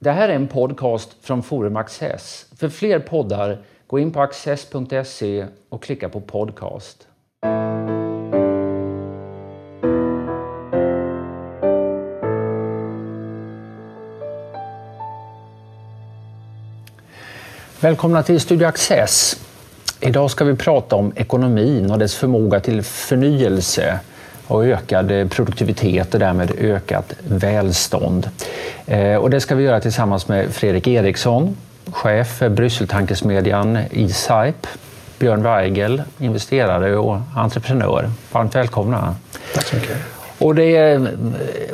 Det här är en podcast från Forum Access. För fler poddar, gå in på access.se och klicka på podcast. Välkomna till Studio Access. Idag ska vi prata om ekonomin och dess förmåga till förnyelse och ökad produktivitet och därmed ökat välstånd. Eh, och det ska vi göra tillsammans med Fredrik Eriksson, chef för Brysseltankesmedjan E-Sype, Björn Weigel, investerare och entreprenör. Varmt välkomna. Tack så mycket. Och det är,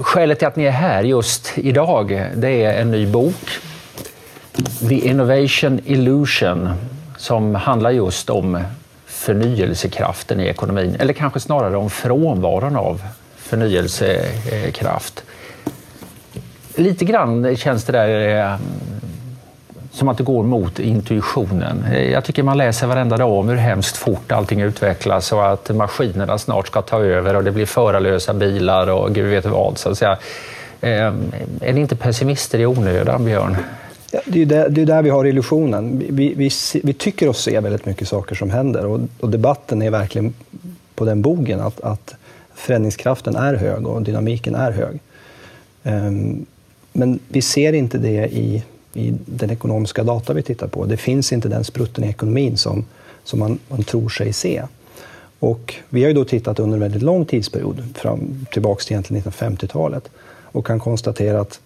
skälet till att ni är här just idag, det är en ny bok. The Innovation Illusion som handlar just om förnyelsekraften i ekonomin, eller kanske snarare om frånvaron av förnyelsekraft. Lite grann känns det där eh, som att det går mot intuitionen. Jag tycker man läser varenda dag om hur hemskt fort allting utvecklas och att maskinerna snart ska ta över och det blir förarlösa bilar och gud vet vad. Så att säga. Ehm, är ni inte pessimister i onödan, Björn? Ja, det, är där, det är där vi har illusionen. Vi, vi, vi, tycker oss se väldigt mycket saker som händer och, och debatten är verkligen på den bogen att, att förändringskraften är hög och dynamiken är hög. Um, men vi ser inte det i, i den ekonomiska data vi tittar på. Det finns inte den sprutten i ekonomin som, som man, man tror sig se. Och vi har ju då tittat under en väldigt lång tidsperiod, fram, tillbaka till 1950-talet, och kan konstatera att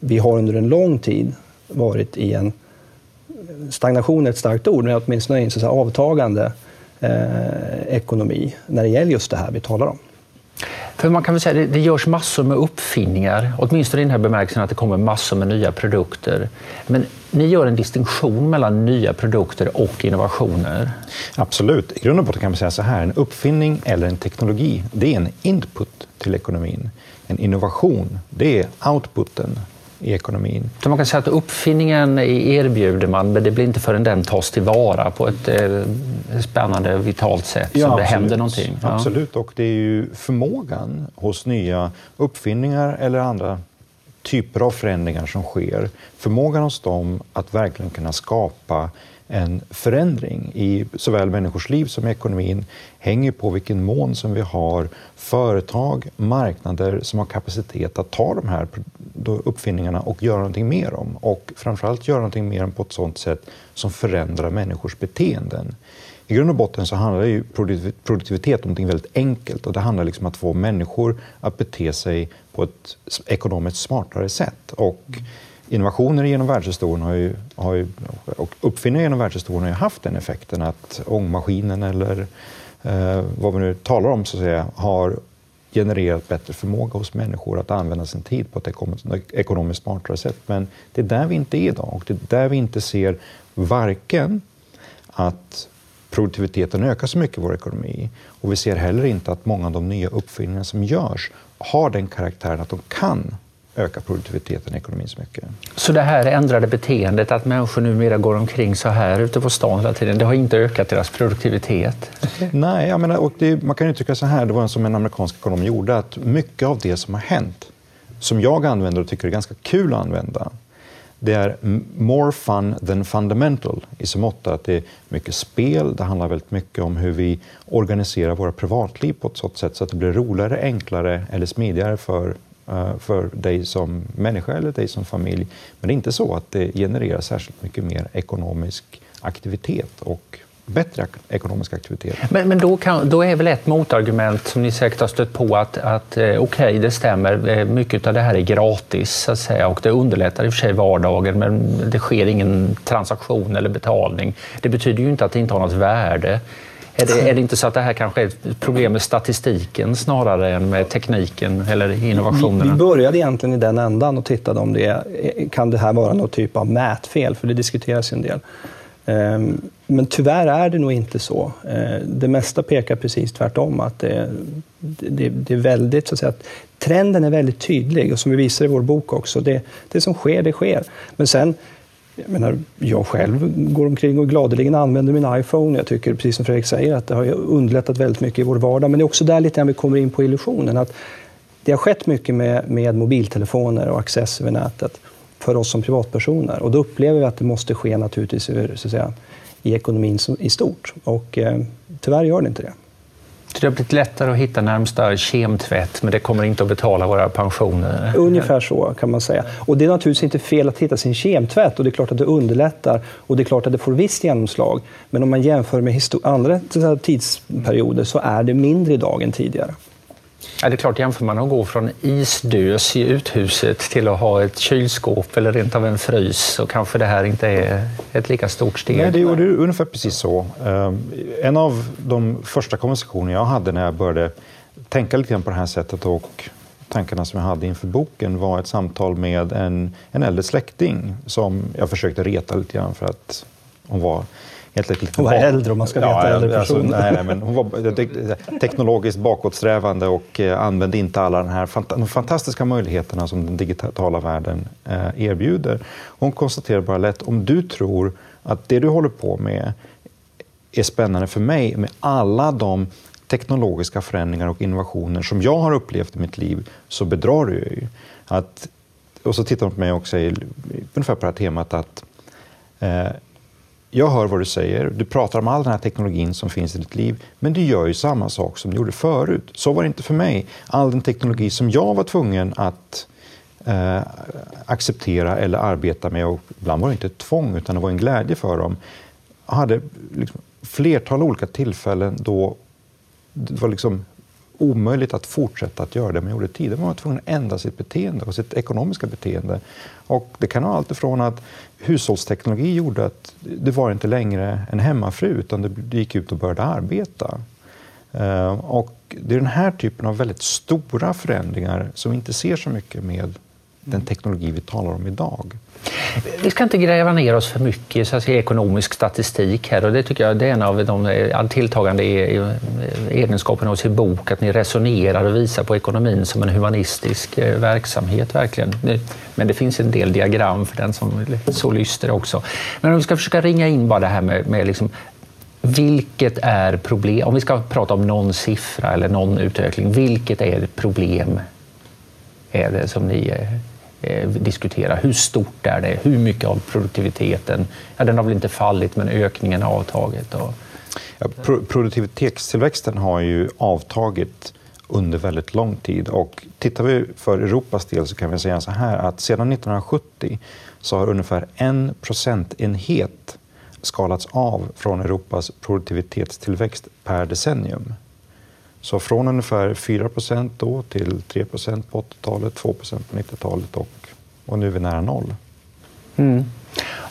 vi har under en lång tid varit i en stagnation är ett starkt ord, men åtminstone i en så avtagande eh, ekonomi när det gäller just det här vi talar om. För man kan väl säga det, det görs massor med uppfinningar, åtminstone i den här bemärkelsen att det kommer massor med nya produkter. Men ni gör en distinktion mellan nya produkter och innovationer. Absolut. I grund och botten kan man säga så här, en uppfinning eller en teknologi, det är en input till ekonomin. En innovation, det är outputen i ekonomin. Så man kan säga att uppfinningen erbjuder man, men det blir inte förrän den tas tillvara på ett eh, spännande, vitalt sätt ja, som det händer någonting. Ja. Absolut, och det är ju förmågan hos nya uppfinningar eller andra typer av förändringar som sker. Förmågan hos dem att verkligen kunna skapa en förändring i såväl människors liv som ekonomin hänger på vilken mån som vi har företag, marknader som har kapacitet att ta de här uppfinningarna och göra någonting mer om. Och framförallt göra någonting mer om på ett sådant sätt som förändrar människors beteenden. I grund och botten så handlar ju produktivitet om någonting väldigt enkelt och det handlar liksom om att få människor att bete sig på ett ekonomiskt smartare sätt. Och mm innovationer genom världshistorien har ju, har ju, och uppfinningar genom världshistorien har ju haft den effekten att ångmaskinen eller eh, vad vi nu talar om så att säga, har genererat bättre förmåga hos människor att använda sin tid på ett ekonomiskt smartare sätt. Men det är där vi inte är idag och det är där vi inte ser varken att produktiviteten ökar så mycket i vår ekonomi och vi ser heller inte att många av de nya uppfinningarna som görs har den karaktären att de kan öka produktiviteten i ekonomin så mycket. Så det här ändrade beteendet, att människor numera går omkring så här ute på stan hela tiden, det har inte ökat deras produktivitet? Nej, jag menar, och det, man kan uttrycka så här, det var som en amerikansk ekonom gjorde, att mycket av det som har hänt, som jag använder och tycker är ganska kul att använda, det är more fun than fundamental i så mått att det är mycket spel, det handlar väldigt mycket om hur vi organiserar våra privatliv på ett sådant sätt så att det blir roligare, enklare eller smidigare för Eh, för dig som människa eller dig som familj. Men det är inte så att det genererar särskilt mycket mer ekonomisk aktivitet och bättre ekonomisk aktivitet. Men, men då, kan, då, är väl ett motargument som ni säkert har stött på att, att eh, okej, okay, det stämmer, eh, mycket av det här är gratis så att säga, och det underlättar i och för sig vardagen men det sker ingen transaktion eller betalning. Det betyder ju inte att det inte har något värde. Är det, är det, inte så att det här kanske är ett problem med statistiken snarare än med tekniken eller innovationerna? Vi, vi började egentligen i den ändan och tittade om det kan det här vara någon typ av mätfel, för det diskuteras ju en del. Ehm, men tyvärr är det nog inte så. Ehm, det mesta pekar precis tvärtom. Att det, det, det är väldigt, så att säga, trenden är väldigt tydlig och som vi visar i vår bok också. Det, det som sker, det sker. Men sen jag, menar, jag själv går omkring och gladeligen använder min iPhone. Jag tycker, precis som Fredrik säger, att det har underlättat väldigt mycket i vår vardag. Men det är också där lite grann vi kommer in på illusionen. Att det har skett mycket med, med mobiltelefoner och access över nätet. för oss som privatpersoner. Och då upplever vi att det måste ske naturligtvis så att säga, i ekonomin i stort. Och eh, tyvärr gör det inte det. Det har blivit lättare att hitta närmsta kemtvätt, men det kommer inte att betala våra pensioner. Ungefär så kan man säga. Och det är naturligtvis inte fel att hitta sin kemtvätt och det är klart att det underlättar och det är klart att det får visst genomslag. Men om man jämför med andra tidsperioder så är det mindre idag än tidigare. Ja, det är klart, jämför man att gå från isdös i uthuset till att ha ett kylskåp eller rent av en frys så kanske det här inte är ett lika stort steg. Nej, det är ungefär precis så. Ehm, en av de första konversationer jag hade när jag började tänka lite grann på det här sättet och tankarna som jag hade inför boken var ett samtal med en, en äldre släkting som jag försökte reta lite grann för att hon var helt enkelt hon var äldre om man ska veta ja, äldre alltså, nej, nej, men Hon var teknologiskt bakåtsträvande och eh, använde inte alla den här de fantastiska möjligheterna som den digitala världen eh, erbjuder. Hon konstaterar bara lätt, om du tror att det du håller på med är spännande för mig med alla de teknologiska förändringar och innovationer som jag har upplevt i mitt liv, så bedrar du ju. Att, och så tittar hon på mig och säger ungefär på det här temat att eh, jag hör vad du säger, du pratar om all den här teknologin som finns i ditt liv, men du gör ju samma sak som du gjorde förut. Så var det inte för mig. All den teknologi som jag var tvungen att eh, acceptera eller arbeta med, och ibland var det inte ett tvång utan det var en glädje för dem, jag hade liksom flertal olika tillfällen då det var liksom omöjligt att fortsätta att göra det man gjorde tidigare. Man var tvungen att ändra sitt beteende och sitt ekonomiska beteende. Och det kan vara allt ifrån att hushållsteknologi gjorde att du var inte längre en hemmafru utan du gick ut och började arbeta. Eh, och det är den här typen av väldigt stora förändringar som vi inte ser så mycket med den teknologi vi talar om idag. Vi ska inte gräva ner oss för mycket så att säga, ekonomisk statistik här och det tycker jag det är en av de tilltagande e-, e-, egenskaperna hos er bok, att ni resonerar och visar på ekonomin som en humanistisk eh, verksamhet verkligen. Men det finns en del diagram för den som så lyster också. Men om vi ska försöka ringa in bara det här med, med liksom, vilket är problem, om vi ska prata om någon siffra eller någon utveckling, vilket är problem är det som ni eh, Eh, diskutera? Hur stort är det? Hur mycket av produktiviteten? Ja, den har väl inte fallit, men ökningen har avtagit. Och... Ja, pro produktivitetstillväxten har ju avtagit under väldigt lång tid. Och tittar vi för Europas del så kan vi säga så här att sedan 1970 så har ungefär en procentenhet skalats av från Europas produktivitetstillväxt per decennium. Så från ungefär 4 då till 3 på 80-talet, 2 på 90-talet och, och nu är vi nära noll. Mm.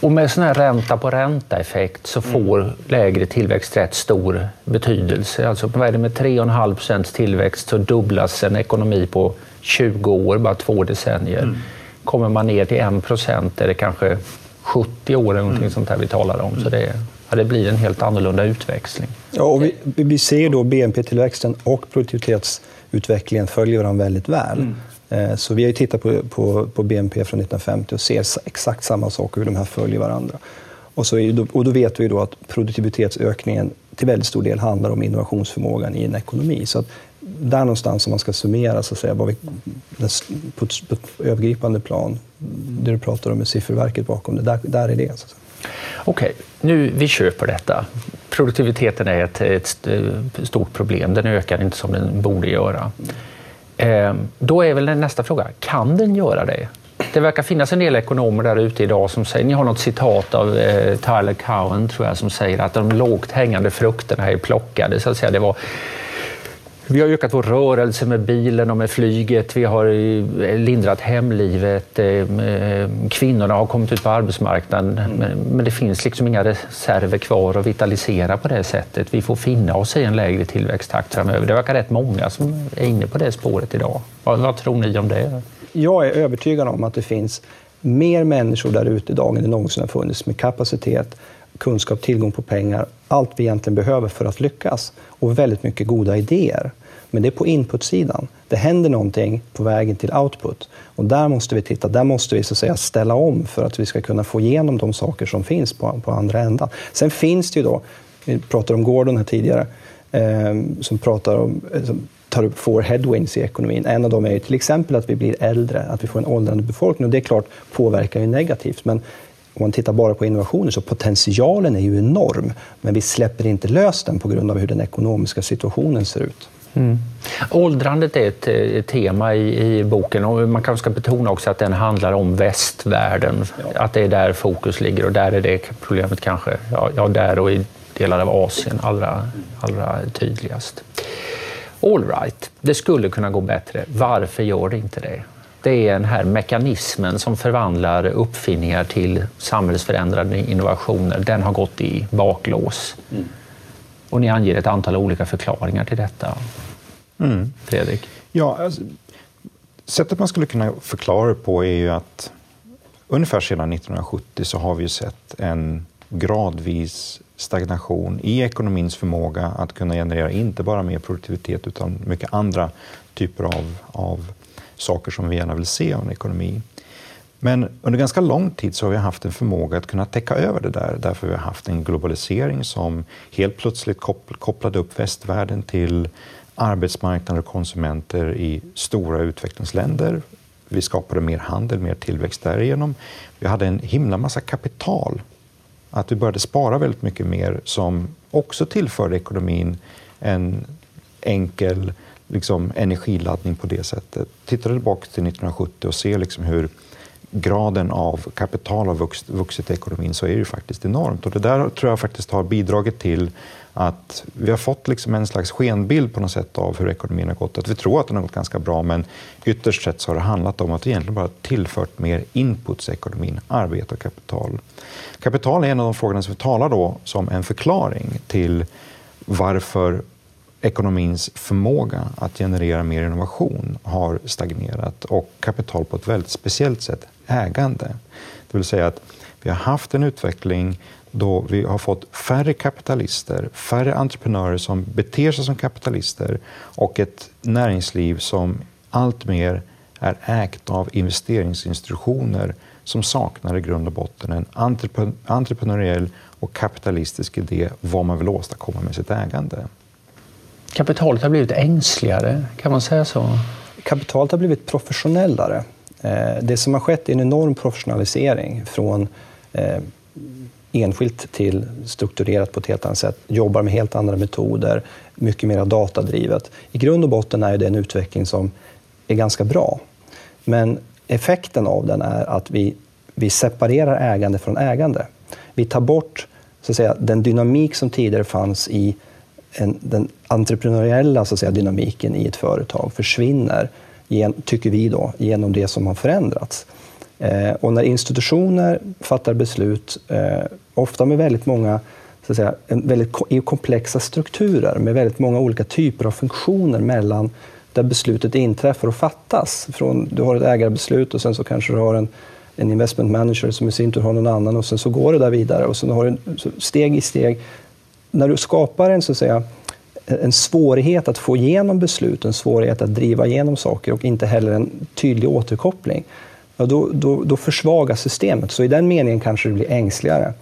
Och med sån här ränta på ränta-effekt så mm. får mm. lägre tillväxt rätt stor betydelse. Alltså vad är det med 3,5 procents tillväxt så dubblas en ekonomi på 20 år, bara två decennier. Mm. Kommer man ner till 1 procent är det kanske 70 år eller någonting mm. sånt här vi talar om. Så det, ja, det blir en helt annorlunda utväxling. Ja, och vi, vi ser då BNP-tillväxten och produktivitetsutvecklingen följer varandra väldigt väl. Mm. Eh, så vi har tittat på, på, på, BNP från 1950 och ser exakt samma sak hur de här följer varandra. Och, så är, och då vet vi då att produktivitetsökningen till väldigt stor del handlar om innovationsförmågan i en ekonomi. Så att där någonstans om man ska summera så att säga, vi, på, ett, övergripande plan, det du pratar om med sifferverket bakom det, där, där är det. Så Okej, nu vi köper detta. Produktiviteten är ett, ett, eh, stort problem. Den ökar inte som den borde göra. Ehm, då är väl nästa fråga, kan den göra det? Det verkar finnas en del ekonomer där ute idag som säger, ni har något citat av eh, Tyler Cowen tror jag, som säger att de lågt hängande frukterna är plockade. Så att säga. Det var vi har ökat vår rörelse med bilen och med flyget. Vi har eh, lindrat hemlivet. Eh, kvinnorna har kommit ut på arbetsmarknaden. Mm. Men det finns liksom inga reserver kvar att vitalisera på det sättet. Vi får finna oss i en lägre tillväxttakt framöver. Det verkar rätt många som är inne på det spåret idag. Vad, vad tror ni om det? Jag är övertygad om att det finns mer människor där ute idag än det någonsin har funnits med kapacitet, kunskap, tillgång på pengar, allt vi egentligen behöver för att lyckas och väldigt mycket goda idéer. Men det är på inputsidan. Det händer någonting på vägen till output. Och där måste vi titta, där måste vi så att säga ställa om för att vi ska kunna få igenom de saker som finns på, på andra ändan. Sen finns det ju då, vi pratade om Gordon här tidigare, eh, som pratar om, eh, tar upp, får headwinds i ekonomin. En av dem är till exempel att vi blir äldre, att vi får en åldrande befolkning. Och det är klart påverkar ju negativt. Men om man tittar bara på innovationer så potentialen är ju enorm. Men vi släpper inte lös den på grund av hur den ekonomiska situationen ser ut. Mm. Åldrandet är ett, ett tema i, i, boken och man kanske ska betona också att den handlar om västvärlden. Ja. Att det är där fokus ligger och där är det problemet kanske, ja, ja där och i delar av Asien allra, allra tydligast. All right, det skulle kunna gå bättre. Varför gör det inte det? Det är den här mekanismen som förvandlar uppfinningar till samhällsförändrande innovationer. Den har gått i baklås. Mm. Och ni anger ett antal olika förklaringar till detta. Mm. Fredrik? Ja, alltså, sättet man skulle kunna förklara på är ju att ungefär sedan 1970 så har vi sett en gradvis stagnation i ekonomins förmåga att kunna generera inte bara mer produktivitet utan mycket andra typer av, av saker som vi gärna vill se av en ekonomi. Men under ganska lång tid så har vi haft en förmåga att kunna täcka över det där därför vi har haft en globalisering som helt plötsligt kopplade upp västvärlden till arbetsmarknader och konsumenter i stora utvecklingsländer. Vi skapade mer handel, mer tillväxt därigenom. Vi hade en himla massa kapital. Att vi började spara väldigt mycket mer som också tillförde ekonomin en enkel liksom, energiladdning på det sättet. Tittar du tillbaka till 1970 och ser liksom hur graden av kapital har vuxit, vuxit i ekonomin så är det faktiskt enormt. Och det där tror jag faktiskt har bidragit till att vi har fått liksom en slags skenbild på något sätt av hur ekonomin har gått. Att vi tror att den har gått ganska bra, men ytterst sett så har det handlat om att vi egentligen bara tillfört mer inputs i ekonomin, arbete och kapital. Kapital är en av de frågorna som vi talar då som en förklaring till varför ekonomins förmåga att generera mer innovation har stagnerat och kapital på ett väldigt speciellt sätt, ägande. Det vill säga att vi har haft en utveckling då vi har fått färre kapitalister, färre entreprenörer som beter sig som kapitalister och ett näringsliv som alltmer är ägt av investeringsinstitutioner som saknar i grund och botten en entreprenöriell och kapitalistisk idé vad man vill åstadkomma med sitt ägande. Kapitalet har blivit ängsligare, kan man säga så? Kapitalet har blivit professionellare. Eh, det som har skett är en enorm professionalisering från eh, enskilt till strukturerat på ett helt annat sätt, jobbar med helt andra metoder, mycket mer datadrivet. I grund och botten är det en utveckling som är ganska bra. Men effekten av den är att vi, vi separerar ägande från ägande. Vi tar bort så att säga, den dynamik som tidigare fanns i en, den entreprenöriella så att säga, dynamiken i ett företag försvinner, gen, tycker vi, då, genom det som har förändrats. Eh, och när institutioner fattar beslut, eh, ofta med väldigt många så att säga, väldigt komplexa strukturer med väldigt många olika typer av funktioner mellan där beslutet inträffar och fattas. Från, du har ett ägarbeslut och sen så kanske du har en, en investment manager som i sin tur har någon annan och sen så går det där vidare och sen har du steg i steg. När du skapar en, så att säga, en svårighet att få igenom beslut, en svårighet att driva igenom saker och inte heller en tydlig återkoppling, ja, då, då, då försvagas systemet. Så i den meningen kanske det blir ängsligare.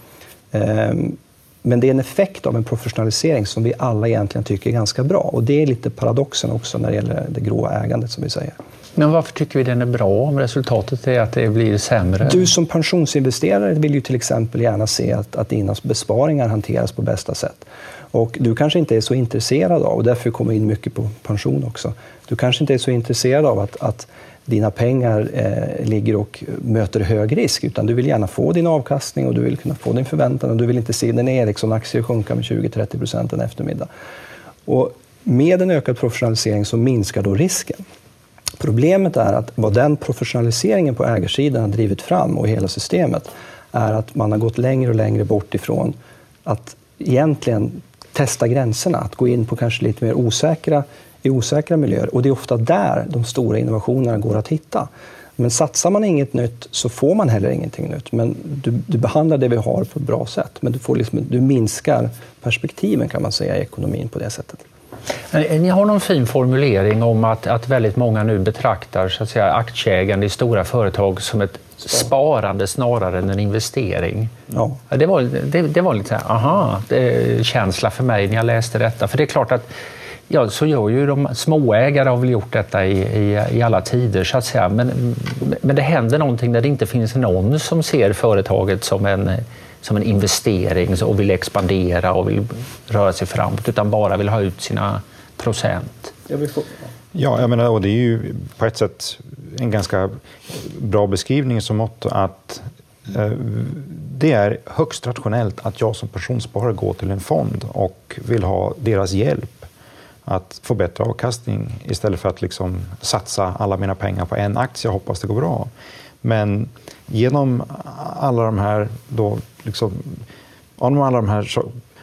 Um, men det är en effekt av en professionalisering som vi alla egentligen tycker är ganska bra. Och det är lite paradoxen också när det gäller det gråa ägandet som vi säger. Men varför tycker vi den är bra om resultatet är att det blir sämre? Du som pensionsinvesterare vill ju till exempel gärna se att, att dina besparingar hanteras på bästa sätt. Och du kanske inte är så intresserad av, och därför kommer in mycket på pension också, du kanske inte är så intresserad av att, att dina pengar eh, ligger och möter hög risk, utan du vill gärna få din avkastning och du vill kunna få din förväntan och du vill inte se din Ericsson-aktie sjunka med 20-30 procent en eftermiddag. Och med en ökad professionalisering så minskar då risken. Problemet är att vad den professionaliseringen på ägarsidan har drivit fram och hela systemet är att man har gått längre och längre bort ifrån att egentligen testa gränserna, att gå in på kanske lite mer osäkra, i osäkra miljöer. Och det är ofta där de stora innovationerna går att hitta. Men satsar man inget nytt så får man heller ingenting nytt. Men du, du behandlar det vi har på ett bra sätt, men du, får liksom, du minskar perspektiven kan man säga i ekonomin på det sättet. Eh, ni har någon fin formulering om att, att väldigt många nu betraktar så att säga, aktieägande i stora företag som ett sparande snarare än en investering. Ja. Det, var, det, det var lite så här, aha, känsla för mig när jag läste detta. För det är klart att Ja, så gör ju de småägare har väl gjort detta i, i, i, alla tider så att säga. Men, men det händer någonting när det inte finns någon som ser företaget som en, som en investering och vill expandera och vill röra sig framåt utan bara vill ha ut sina procent. Ja, jag menar, och det är ju på ett sätt en ganska bra beskrivning som mått att eh, det är högst rationellt att jag som pensionssparare går till en fond och vill ha deras hjälp att få bättre avkastning istället för att liksom satsa alla mina pengar på en aktie och hoppas det går bra. Men genom alla de här, då, liksom, om alla de här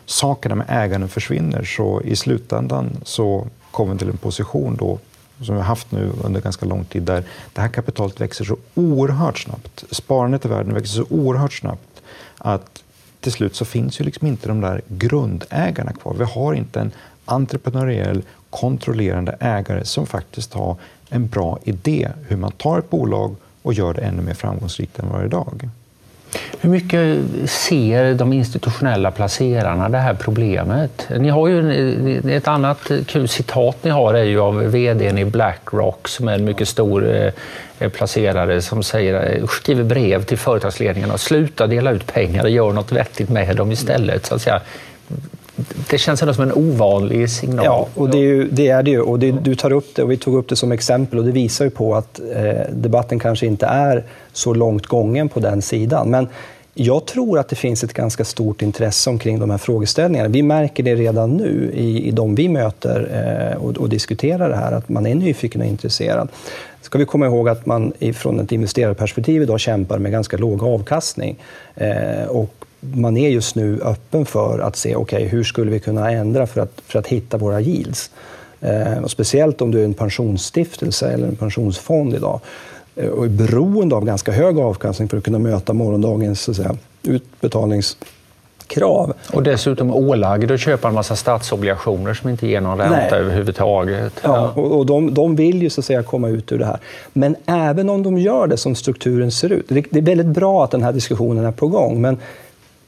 sakerna med äganden försvinner så i slutändan så kommer vi till en position då som vi har haft nu under ganska lång tid där det här kapitalet växer så oerhört snabbt. Sparandet i världen växer så oerhört snabbt att till slut så finns ju liksom inte de där grundägarna kvar. Vi har inte en entreprenöriell kontrollerande ägare som faktiskt har en bra idé hur man tar ett bolag och gör det ännu mer framgångsrikt än vad det är idag. Hur mycket ser de institutionella placerarna det här problemet? Ni har ju ett annat kul citat ni har är ju av vdn i Blackrock som är en mycket stor eh, placerare som säger, eh, skriver brev till företagsledningarna och sluta dela ut pengar och gör något vettigt med dem istället. Så att säga det känns ändå som en ovanlig signal. Ja, och det är, ju, det är det ju. Och det, du tar upp det och vi tog upp det som exempel och det visar ju på att eh, debatten kanske inte är så långt gången på den sidan. Men jag tror att det finns ett ganska stort intresse omkring de här frågeställningarna. Vi märker det redan nu i, i de vi möter eh, och, och, diskuterar det här, att man är nyfiken och intresserad. ska vi komma ihåg att man från ett investerarperspektiv idag kämpar med ganska låg avkastning. Eh, och man är just nu öppen för att se okay, hur skulle vi kunna ändra för att, för att hitta våra yields. Eh, och speciellt om du är en pensionsstiftelse eller en pensionsfond idag eh, och är beroende av ganska hög avkastning för att kunna möta morgondagens så säga, utbetalningskrav. Och dessutom ålagd att köpa en massa statsobligationer som inte ger någon ränta Nej. överhuvudtaget. Ja, och, och de, de, vill ju så att säga komma ut ur det här. Men även om de gör det som strukturen ser ut, det, det är väldigt bra att den här diskussionen är på gång, men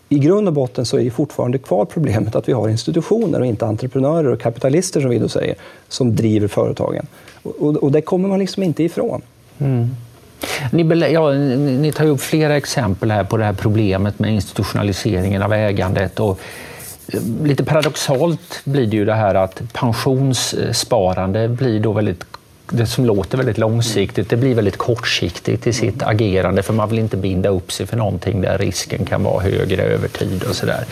i grund och botten så är ju fortfarande kvar problemet att vi har institutioner och inte entreprenörer och kapitalister, som vi då säger, som driver företagen. Och, och det kommer man liksom inte ifrån. Mm. Ni, ja, ni tar upp flera exempel här på det här problemet med institutionaliseringen av ägandet. Och eh, lite paradoxalt blir det ju det här att pensionssparande blir då väldigt det som låter väldigt långsiktigt, det blir väldigt kortsiktigt i sitt agerande för man vill inte binda upp sig för någonting där risken kan vara högre över tid och sådär.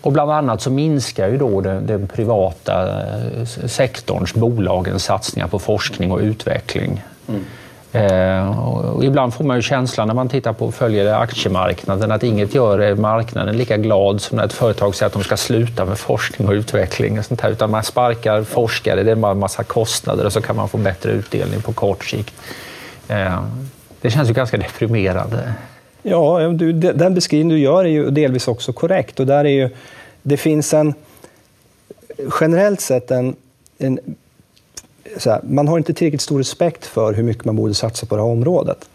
Och bland annat så minskar ju då den, den, privata eh, sektorns, bolagens satsningar på forskning och utveckling. Mm. Eh, och ibland får man ju känslan när man tittar på och följer aktiemarknaden att inget gör marknaden lika glad som när ett företag säger att de ska sluta med forskning och utveckling. Och sånt här, utan man sparkar forskare, det är bara en massa kostnader och så kan man få bättre utdelning på kort sikt. Eh, det känns ju ganska deprimerande. Ja, den beskrivning du gör är ju delvis också korrekt. Och där är ju, det finns en, generellt sett en, en här, man har inte tillräckligt stor respekt för hur mycket man borde satsa på det här området.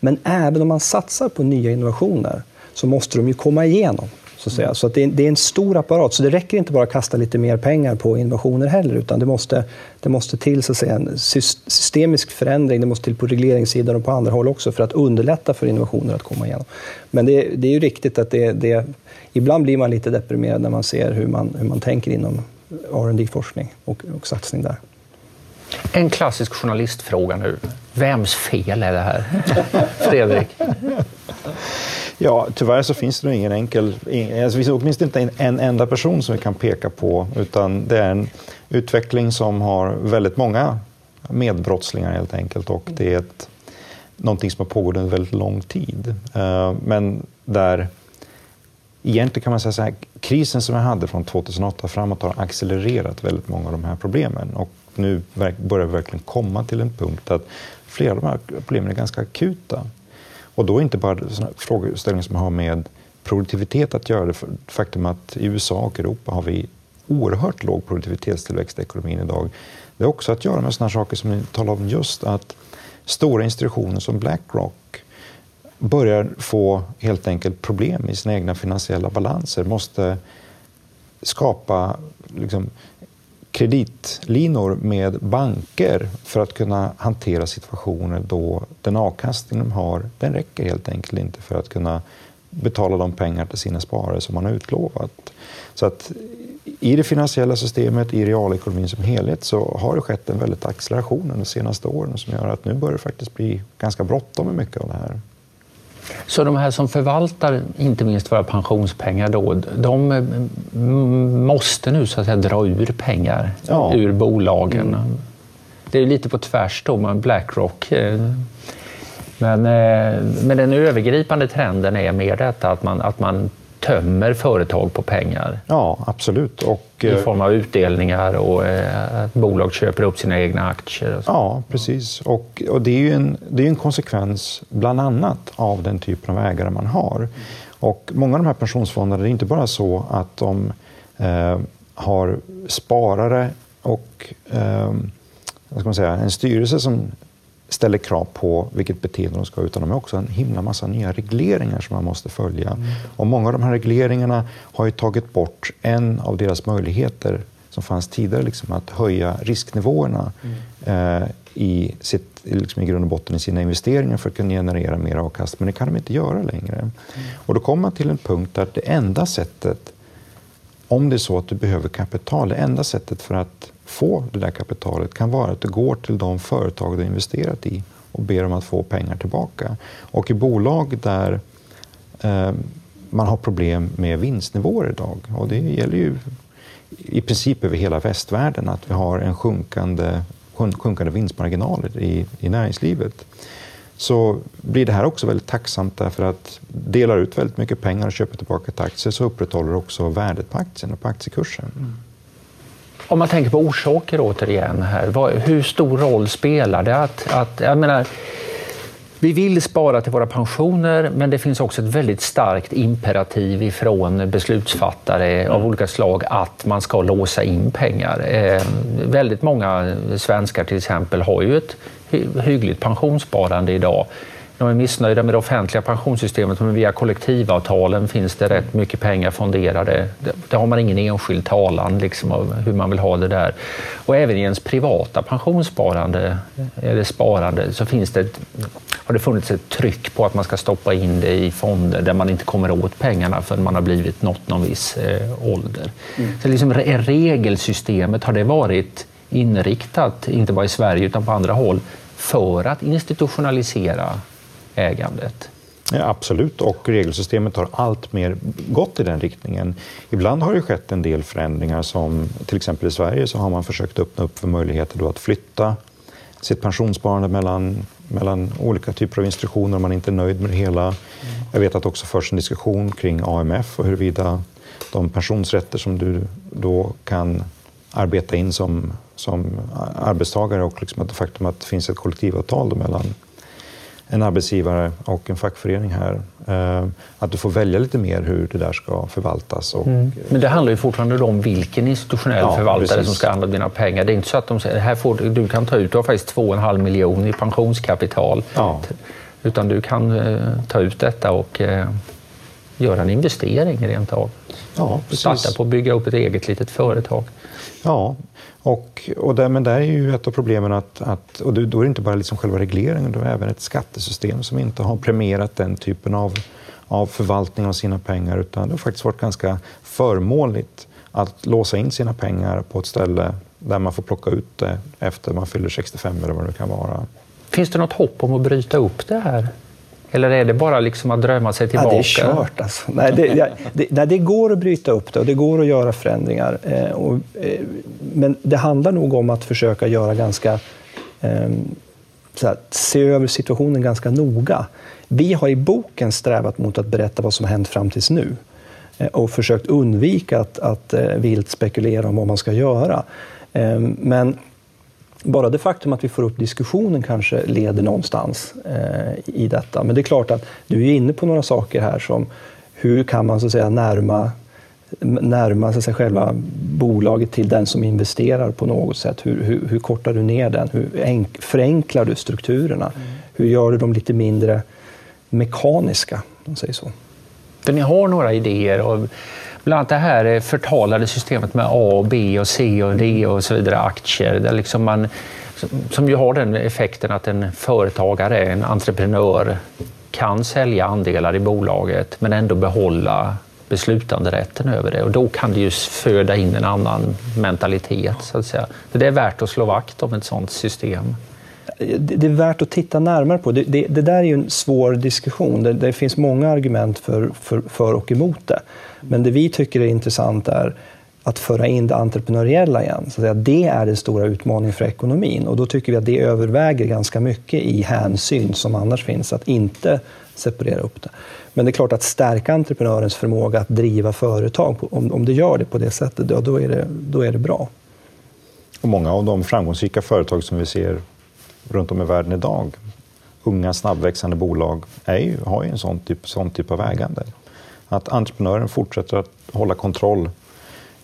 Men även om man satsar på nya innovationer så måste de ju komma igenom. Så att, säga. Så att det, är, det, är, en stor apparat, så det räcker inte bara att kasta lite mer pengar på innovationer heller, utan det måste, det måste till så att säga, en systemisk förändring, det måste till på regleringssidan och på andra håll också för att underlätta för innovationer att komma igenom. Men det, det är ju riktigt att det, det, ibland blir man lite deprimerad när man ser hur man, hur man tänker inom R&D forskning och, och satsning där. En klassisk journalistfråga nu. Vems fel är det här? Fredrik? Ja, tyvärr så finns det nog ingen enkel... Alltså, det finns åtminstone inte en, en enda person som vi kan peka på utan det är en utveckling som har väldigt många medbrottslingar helt enkelt och det är ett, någonting som har pågått under väldigt lång tid. Eh, men där egentligen kan man säga så här, krisen som vi hade från 2008 framåt har accelererat väldigt många av de här problemen och nu börjar vi verkligen komma till en punkt att flera av de här problemen är ganska akuta. Och då inte bara frågeställningar som har med produktivitet att göra. Det faktum att i USA och Europa har vi oerhört låg produktivitetstillväxt i ekonomin idag. Det har också att göra med sådana saker som ni talar om just att stora institutioner som Blackrock börjar få helt enkelt problem i sina egna finansiella balanser, måste skapa liksom, kreditlinor med banker för att kunna hantera situationer då den avkastning de har, den räcker helt enkelt inte för att kunna betala de pengar till sina sparare som man har utlovat. Så att i det finansiella systemet, i realekonomin som helhet, så har det skett en väldigt acceleration under de senaste åren som gör att nu börjar det faktiskt bli ganska bråttom med mycket av det här. Så de här som förvaltar inte minst våra pensionspengar då, de mm, måste nu så att säga dra ur pengar ja. ur bolagen. Mm. Det är lite på tvärs då med Blackrock. Eh, men, eh, men den övergripande trenden är mer detta att man, att man tömmer företag på pengar. Ja, absolut. Och, I eh, form av utdelningar och eh, att bolag köper upp sina egna aktier. Ja, precis. Och, och det är ju en, det är en konsekvens bland annat av den typen av ägare man har. Och många av de här pensionsfonderna, det är inte bara så att de eh, har sparare och eh, vad ska man säga, en styrelse som ställer krav på vilket beteende de ska ha, utan de har också en himla massa nya regleringar som man måste följa. Mm. Och många av de här regleringarna har ju tagit bort en av deras möjligheter som fanns tidigare, liksom att höja risknivåerna mm. eh, i, sitt, liksom i grund och botten i sina investeringar för att kunna generera mer avkastning. Men det kan de inte göra längre. Mm. Och då kommer man till en punkt där det enda sättet, om det är så att du behöver kapital, det enda sättet för att få det där kapitalet kan vara att du går till de företag du investerat i och ber om att få pengar tillbaka. Och i bolag där eh, man har problem med vinstnivåer idag, och det gäller ju i princip över hela västvärlden, att vi har en sjunkande, sjunkande vinstmarginaler i, i näringslivet så blir det här också väldigt tacksamt därför att delar ut väldigt mycket pengar och köper tillbaka till aktier så upprätthåller också värdet på aktien och på aktiekursen. Mm. Om man tänker på orsaker återigen här, vad, hur stor roll spelar det att, att jag menar, vi vill spara till våra pensioner, men det finns också ett väldigt starkt imperativ ifrån beslutsfattare av olika slag att man ska låsa in pengar. Eh, väldigt många svenskar till exempel har ju ett hyggligt pensionssparande idag de är missnöjda med det offentliga pensionssystemet men via kollektivavtalen finns det rätt mycket pengar fonderade. Där har man ingen enskild talan liksom, av hur man vill ha det där. Och även i ens privata pensionssparande eller sparande så finns det har det funnits ett tryck på att man ska stoppa in det i fonder där man inte kommer åt pengarna förrän man har blivit nått någon viss eh, ålder. Mm. Så liksom, regelsystemet, har det varit inriktat, inte bara i Sverige utan på andra håll, för att institutionalisera ägandet. Ja, absolut, och regelsystemet har allt mer gått i den riktningen. Ibland har det skett en del förändringar som till exempel i Sverige så har man försökt öppna upp för möjligheter då att flytta sitt pensionssparande mellan, mellan olika typer av institutioner om man inte är nöjd med det hela. Jag vet att det också förs en diskussion kring AMF och huruvida de pensionsrätter som du då kan arbeta in som, som arbetstagare och liksom det faktum att det finns ett kollektivavtal mellan en arbetsgivare och en fackförening här. Eh, att du får välja lite mer hur det där ska förvaltas. Och, mm. Men det handlar ju fortfarande om vilken institutionell ja, förvaltare precis. som ska använda dina pengar. Det är inte så att de säger här får, du kan ta ut, du har faktiskt 2,5 miljoner i pensionskapital. Ja. Utan du kan eh, ta ut detta och eh, göra en investering rent av. Ja, precis. Starta på att bygga upp ett eget litet företag. Ja, och, och där, men där är ju ett av problemen att, att och då är det inte bara liksom själva regleringen, det är även ett skattesystem som inte har premierat den typen av, av förvaltning av sina pengar, utan det har faktiskt varit ganska förmånligt att låsa in sina pengar på ett ställe där man får plocka ut det efter man fyller 65 eller vad det kan vara. Finns det något hopp om att bryta upp det här? Eller är det bara liksom att drömma sig tillbaka? Ja, det är kört. Alltså. Nej, det, det, det, det, går att bryta upp det och det går att göra förändringar. Eh, och, eh, men det handlar nog om att försöka göra ganska... Eh, här, se över situationen ganska noga. Vi har i boken strävat mot att berätta vad som har hänt fram tills nu eh, och försökt undvika att, att eh, vilt spekulera om vad man ska göra. Eh, men bara det faktum att vi får upp diskussionen kanske leder någonstans eh, i detta. Men det är klart att du är inne på några saker här som hur kan man så att säga närma närma säga, själva bolaget till den som investerar på något sätt. Hur, hur, hur kortar du ner den? Hur förenklar du strukturerna? Mm. Hur gör du dem lite mindre mekaniska? Om man säger så. För ni har några idéer. Och bland annat det här eh, förtalade systemet med A, B, och C och D och så vidare, aktier. Där liksom man, som ju har den effekten att en företagare, en entreprenör, kan sälja andelar i bolaget men ändå behålla beslutanderätten över det. Och då kan det ju föda in en annan mentalitet. Så att säga. Det är värt att slå vakt om ett sådant system. Det är värt att titta närmare på. Det, det, det där är ju en svår diskussion. Det, det finns många argument för, för, för, och emot det. Men det vi tycker är intressant är att föra in det entreprenöriella igen. Så att det är den stora utmaningen för ekonomin. Och då tycker vi att det överväger ganska mycket i hänsyn som annars finns, att inte separera upp det. Men det är klart att stärka entreprenörens förmåga att driva företag, om, om det gör det på det sättet, då, då, är det, då är det bra. Och många av de framgångsrika företag som vi ser runt om i världen idag, unga snabbväxande bolag, är ju, har ju en sån typ, sån typ av ägande. Att entreprenören fortsätter att hålla kontroll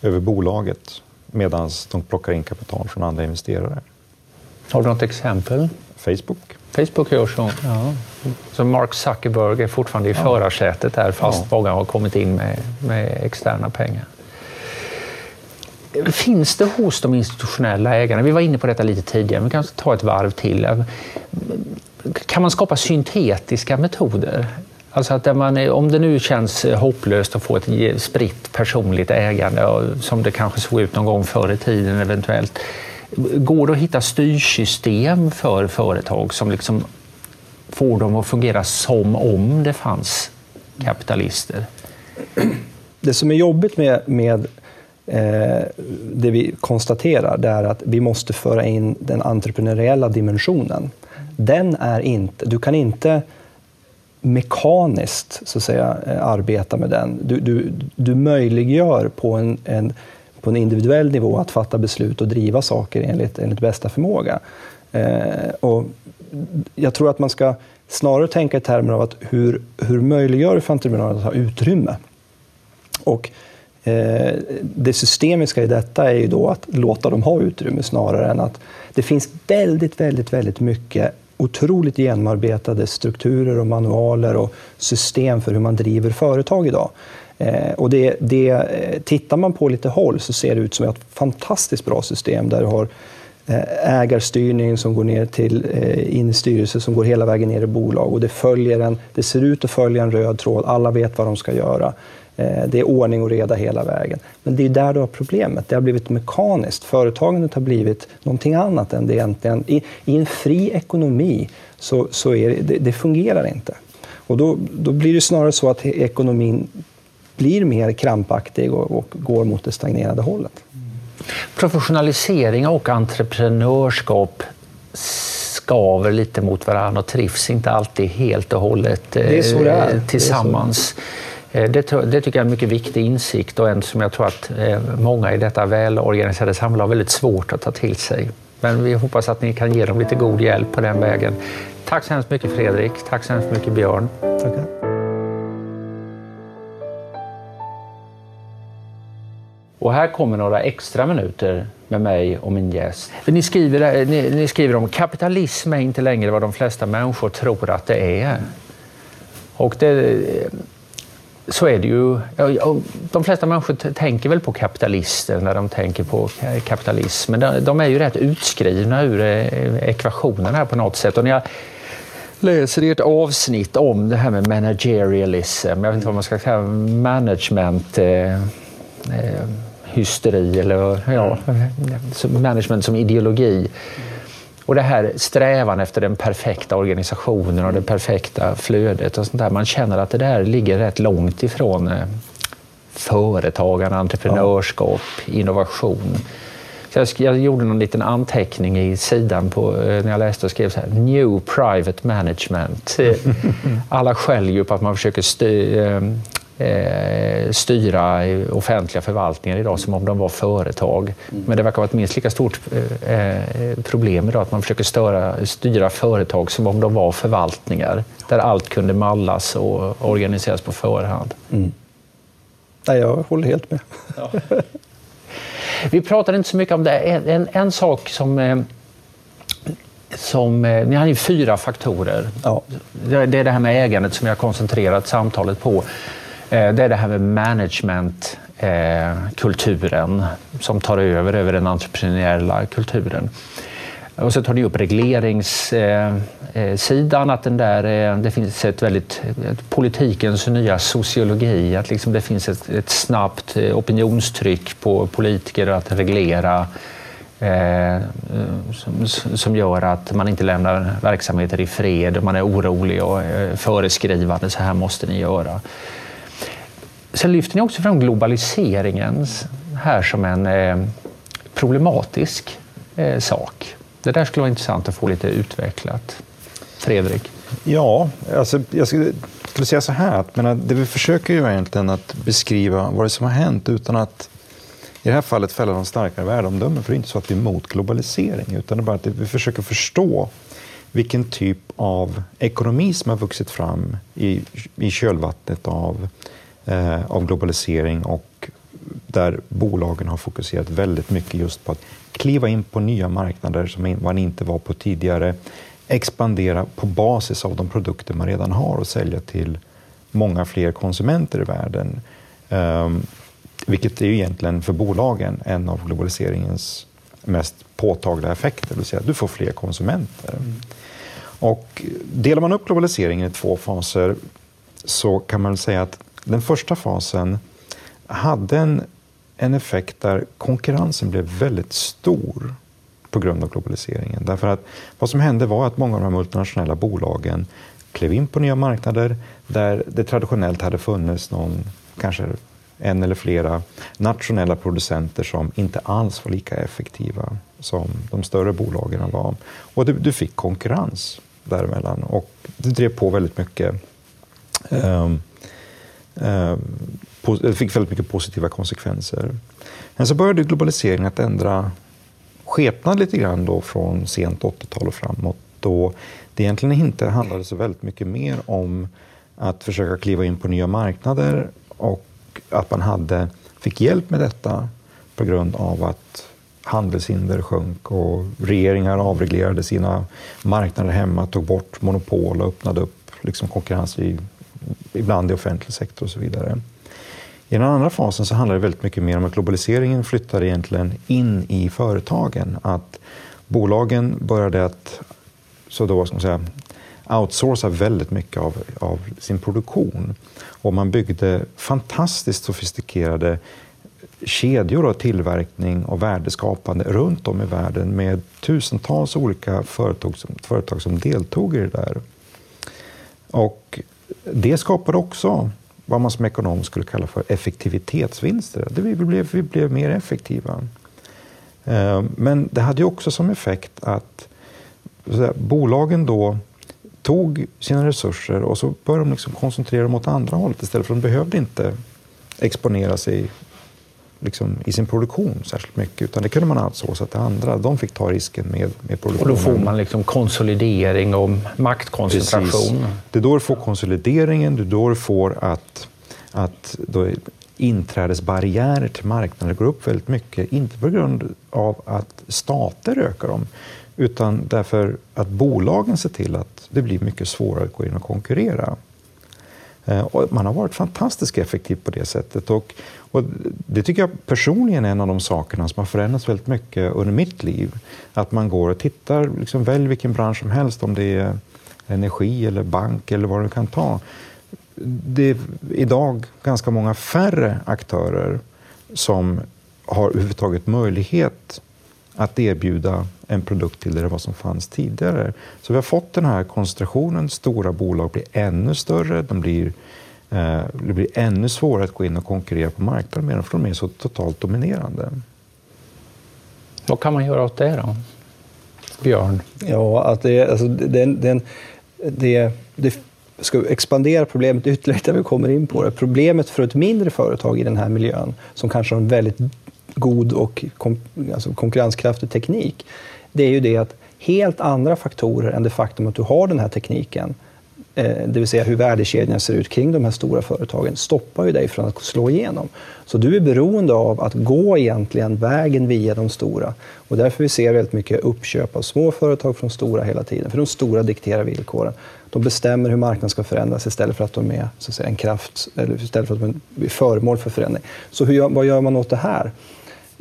över bolaget medan de plockar in kapital från andra investerare. Har du något exempel? Facebook. Facebook gör så. Ja. Så Mark Zuckerberg är fortfarande i ja. förarsätet där fast ja. många har kommit in med, med externa pengar. Finns det hos de institutionella ägarna, vi var inne på detta lite tidigare, men kan ta ett varv till. Kan man skapa syntetiska metoder? Alltså att man, om det nu känns hopplöst att få ett spritt personligt ägande, som det kanske såg ut någon gång förr i tiden eventuellt, Går det att hitta styrsystem för företag som liksom får dem att fungera som om det fanns kapitalister? Det som är jobbigt med, med Eh, det vi konstaterar det är att vi måste föra in den entreprenöriella dimensionen. Den är inte, du kan inte mekaniskt så att säga, eh, arbeta med den. Du, du, du möjliggör på en, en på en individuell nivå att fatta beslut och driva saker enligt, enligt bästa förmåga. Eh, och jag tror att man ska snarare tänka i termer av att hur, hur möjliggör du för entreprenörer att ha utrymme? Och eh, Eh, det systemiska i detta är ju då att låta dem ha utrymme snarare än att det finns väldigt, väldigt, väldigt mycket otroligt genomarbetade strukturer och manualer och system för hur man driver företag idag. Eh, och det, det, eh, tittar man på lite håll så ser det ut som ett fantastiskt bra system där du har ägarstyrning som går ner till in i styrelse som går hela vägen ner i bolag och det, följer en, det ser ut att följa en röd tråd, alla vet vad de ska göra. Det är ordning och reda hela vägen. Men det är där du har problemet. Det har blivit mekaniskt. Företagandet har blivit någonting annat än det egentligen. I, i en fri ekonomi så, så är det, det fungerar inte. Och då, då blir det snarare så att ekonomin blir mer krampaktig och, och går mot det stagnerade hållet. Professionalisering och entreprenörskap skaver lite mot varandra och trivs inte alltid helt och hållet eh, tillsammans. Det, eh, det, det, tycker jag är en mycket viktig insikt och en som jag tror att eh, många i detta välorganiserade samhälle har väldigt svårt att ta till sig. Men vi hoppas att ni kan ge dem lite god hjälp på den vägen. Tack så hemskt mycket Fredrik. Tack så hemskt mycket Björn. Tackar. Och här kommer några extra minuter med mig och min gäst. Ni skriver, ni, ni skriver om kapitalism är inte längre vad de flesta människor tror att det är. Och det, så är det ju. De flesta människor tänker väl på kapitalister när de tänker på kapitalism. Men de är ju rätt utskrivna ur eh, ekvationen här på något sätt. Och när jag läser i ett avsnitt om det här med managerialism, jag vet inte vad man ska säga, management eh, eh, hysteri eller ja, management som ideologi. Och det här strävan efter den perfekta organisationen och det perfekta flödet och sånt där. Man känner att det där ligger rätt långt ifrån eh, företagande, entreprenörskap, innovation. Så jag, jag, gjorde någon liten anteckning i sidan på, eh, när jag läste och skrev så här, New Private Management. Alla skäller ju på att man försöker styr, eh, styra offentliga förvaltningar idag som om de var företag. Mm. Men det verkar vara ett minst lika stort eh, problem idag att man försöker störa, styra företag som om de var förvaltningar där allt kunde mallas och organiseras på förhand. Mm. Nej, jag håller helt med. Ja. Vi pratade inte så mycket om det. En, en, en sak som eh, som, eh, ni har ju fyra faktorer. Ja. Det är det här med ägandet som vi har koncentrerat samtalet på. Eh, det är det här med managementkulturen eh, som tar över över den entreprenöriella kulturen. Och så tar ni upp regleringssidan, eh, att den där, det finns ett väldigt, politikens nya sociologi, att liksom det finns ett, ett snabbt opinionstryck på politiker att reglera eh, som, som, gör att man inte lämnar verksamheter i fred och man är orolig och föreskrivande, så här måste ni göra. Sen lyfter ni också fram globaliseringen här som en eh, problematisk eh, sak. Det där skulle vara intressant att få lite utvecklat. Fredrik? Ja, alltså, jag skulle, skulle säga så här. Att, men det vi försöker ju egentligen att beskriva vad det är som har hänt utan att i det här fallet fälla de starkare värdeomdömen. För det är inte så att vi är emot globalisering utan det är bara att vi försöker förstå vilken typ av ekonomi som har vuxit fram i, i kölvattnet av, eh, av globalisering och där bolagen har fokuserat väldigt mycket just på att kliva in på nya marknader som man inte var på tidigare, expandera på basis av de produkter man redan har och sälja till många fler konsumenter i världen. Um, vilket är ju egentligen för bolagen en av globaliseringens mest påtagliga effekter, det vill säga att du får fler konsumenter. Mm. Och delar man upp globaliseringen i två faser så kan man säga att den första fasen hade en, en effekt där konkurrensen blev väldigt stor på grund av globaliseringen. Därför att vad som hände var att många av de multinationella bolagen klev in på nya marknader där det traditionellt hade funnits någon, kanske en eller flera nationella producenter som inte alls var lika effektiva som de större bolagen var. Och du, du fick konkurrens däremellan och det drev på väldigt mycket um, um, Ehm, det fick väldigt mycket positiva konsekvenser. Men så började globaliseringen att ändra skepnad lite grann då från sent 80-tal och framåt. Då det egentligen inte handlade så väldigt mycket mer om att försöka kliva in på nya marknader och att man hade, fick hjälp med detta på grund av att handelshinder sjönk och regeringar avreglerade sina marknader hemma, tog bort monopol och öppnade upp liksom konkurrens i, ibland i offentlig sektor och så vidare. I den andra fasen så handlar det väldigt mycket mer om att globaliseringen flyttade egentligen in i företagen. Att bolagen började att så då, ska man säga, outsourca väldigt mycket av, av sin produktion. Och man byggde fantastiskt sofistikerade kedjor av tillverkning och värdeskapande runt om i världen med tusentals olika företag som, företag som deltog i det där. Och det skapade också vad man som ekonom skulle kalla för effektivitetsvinster. Vi blev, vi blev mer effektiva. Eh, men det hade också som effekt att bolagen då tog sina resurser och så började de liksom koncentrera dem åt andra hållet istället för de behövde inte exponera sig liksom i sin produktion särskilt mycket utan det kunde man outsourca till andra. De fick ta risken med, med produktionen. Och då får man liksom konsolidering och maktkoncentration. Precis. Det är då du får konsolideringen, det är då du får att, att då inträdesbarriärer till marknaden går upp väldigt mycket. Inte på grund av att stater ökar dem utan därför att bolagen ser till att det blir mycket svårare att gå in och konkurrera. Eh, och man har varit fantastiskt effektiv på det sättet. Och, och, det tycker jag personligen är en av de sakerna som har förändrats väldigt mycket under mitt liv. Att man går och tittar, liksom, välj vilken bransch som helst, om det är energi eller bank eller vad du kan ta. Det är idag ganska många färre aktörer som har överhuvudtaget möjlighet att erbjuda en produkt till det vad som fanns tidigare. Så vi har fått den här koncentrationen. Stora bolag blir ännu större. De blir, eh, det blir ännu svårare att gå in och konkurrera på marknaden med dem för de är så totalt dominerande. Vad kan man göra åt det då? Björn? Ja, att det, alltså, det, det, det, det ska expandera problemet ytterligare när vi kommer in på det. Problemet för ett mindre företag i den här miljön, som kanske har en väldigt god och kom, alltså konkurrenskraftig teknik, det är ju det att helt andra faktorer än det faktum att du har den här tekniken eh, det vill säga hur värdekedjan ser ut kring de här stora företagen, stoppar ju dig från att slå igenom. Så du är beroende av att gå egentligen vägen via de stora. Och därför vi ser väldigt mycket uppköp av små företag från stora hela tiden. För de stora dikterar villkoren. De bestämmer hur marknaden ska förändras istället för att de är så att säga, en kraft, eller istället för att de är föremål för förändring. Så hur, vad gör man åt det här?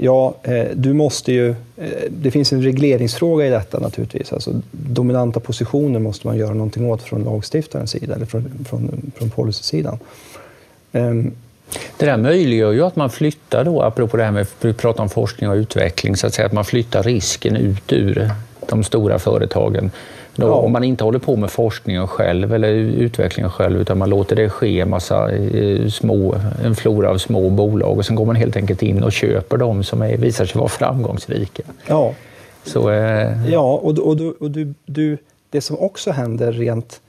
Ja, eh, du måste ju... Eh, det finns en regleringsfråga i detta naturligtvis. Alltså, dominanta positioner måste man göra någonting åt från lagstiftarens sida eller från, från, från policysidan. Ehm, det där möjliggör ju att man flyttar då, apropå det här med att prata om forskning och utveckling, så att säga att man flyttar risken ut ur de stora företagen då, ja. Om man inte håller på med forskningen själv eller utvecklingen själv utan man låter det ske massa eh, små, en flora av små bolag och sen går man helt enkelt in och köper de som är, visar sig vara framgångsrika. Ja, Så, eh... ja och, och, du, och du, du, det som också händer rent